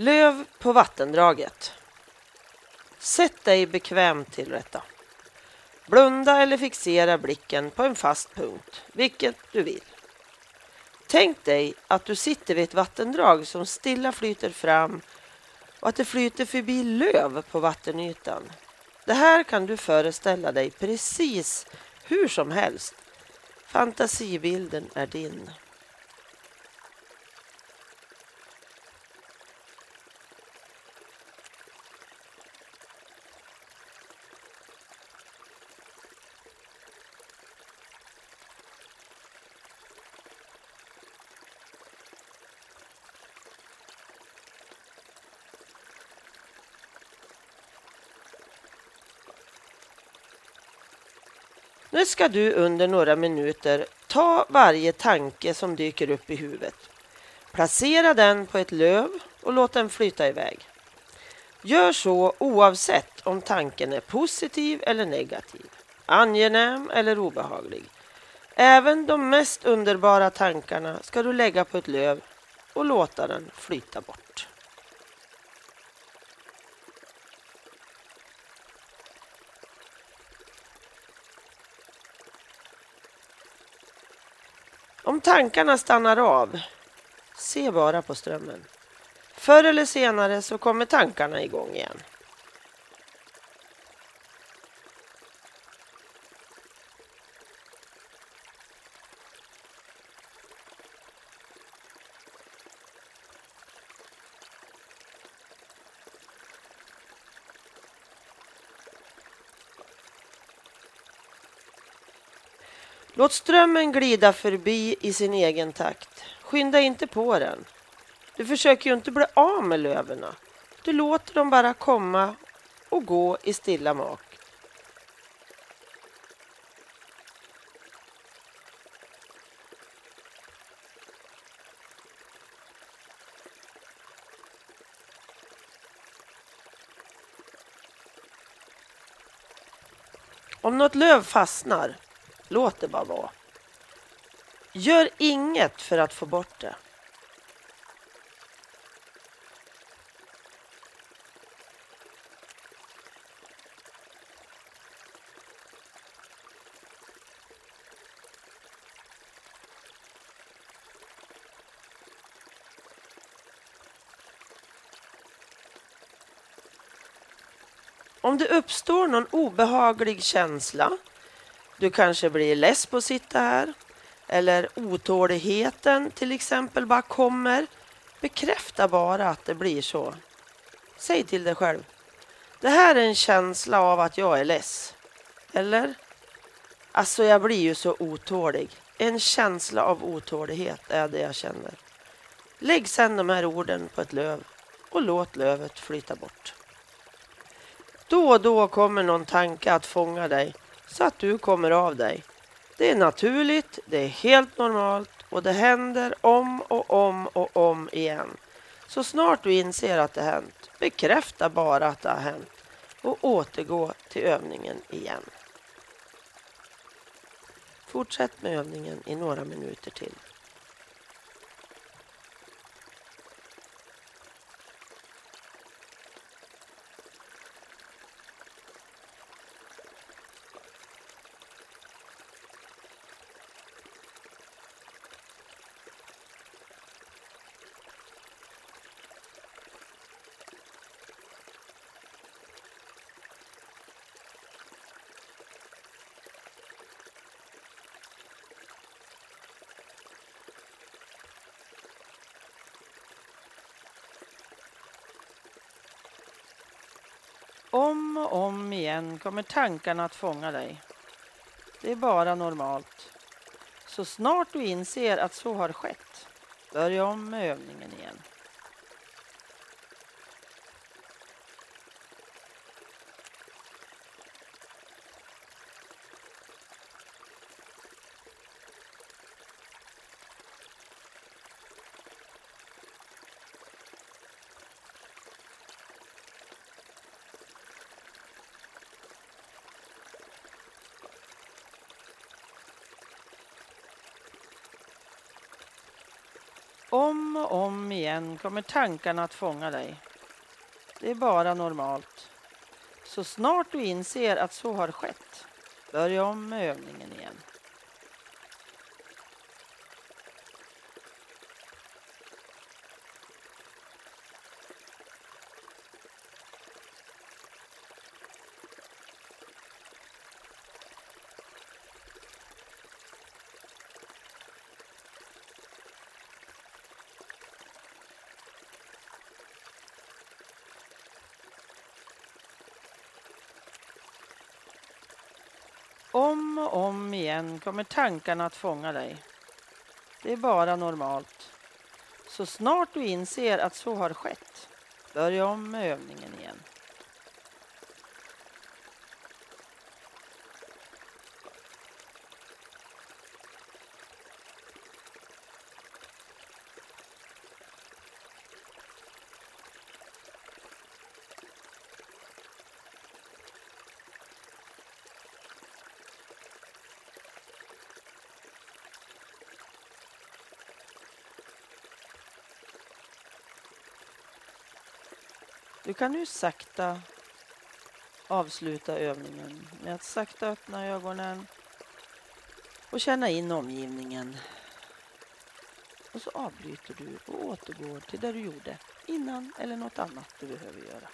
Löv på vattendraget. Sätt dig bekvämt till rätta. Blunda eller fixera blicken på en fast punkt, vilket du vill. Tänk dig att du sitter vid ett vattendrag som stilla flyter fram och att det flyter förbi löv på vattenytan. Det här kan du föreställa dig precis hur som helst. Fantasibilden är din. Nu ska du under några minuter ta varje tanke som dyker upp i huvudet. Placera den på ett löv och låt den flyta iväg. Gör så oavsett om tanken är positiv eller negativ, angenäm eller obehaglig. Även de mest underbara tankarna ska du lägga på ett löv och låta den flyta bort. Om tankarna stannar av, se bara på strömmen. Förr eller senare så kommer tankarna igång igen. Låt strömmen glida förbi i sin egen takt. Skynda inte på den. Du försöker ju inte bli av med löven. Du låter dem bara komma och gå i stilla mak. Om något löv fastnar Låt det bara vara. Gör inget för att få bort det. Om det uppstår någon obehaglig känsla du kanske blir less på att sitta här. Eller otåligheten till exempel bara kommer. Bekräfta bara att det blir så. Säg till dig själv. Det här är en känsla av att jag är less. Eller? Alltså jag blir ju så otålig. En känsla av otålighet är det jag känner. Lägg sedan de här orden på ett löv och låt lövet flyta bort. Då och då kommer någon tanke att fånga dig så att du kommer av dig. Det är naturligt, det är helt normalt och det händer om och om och om igen. Så snart du inser att det hänt, bekräfta bara att det har hänt och återgå till övningen igen. Fortsätt med övningen i några minuter till. Om och om igen kommer tankarna att fånga dig. Det är bara normalt. Så snart du inser att så har skett, börja om med övningen igen. Om och om igen kommer tankarna att fånga dig. Det är bara normalt. Så snart du inser att så har skett, börja om med övningen igen. Och om igen kommer tankarna att fånga dig. Det är bara normalt. Så snart du inser att så har skett, börja om med övningen igen. Du kan nu sakta avsluta övningen med att sakta öppna ögonen och känna in omgivningen. Och så avbryter du och återgår till det du gjorde innan eller något annat du behöver göra.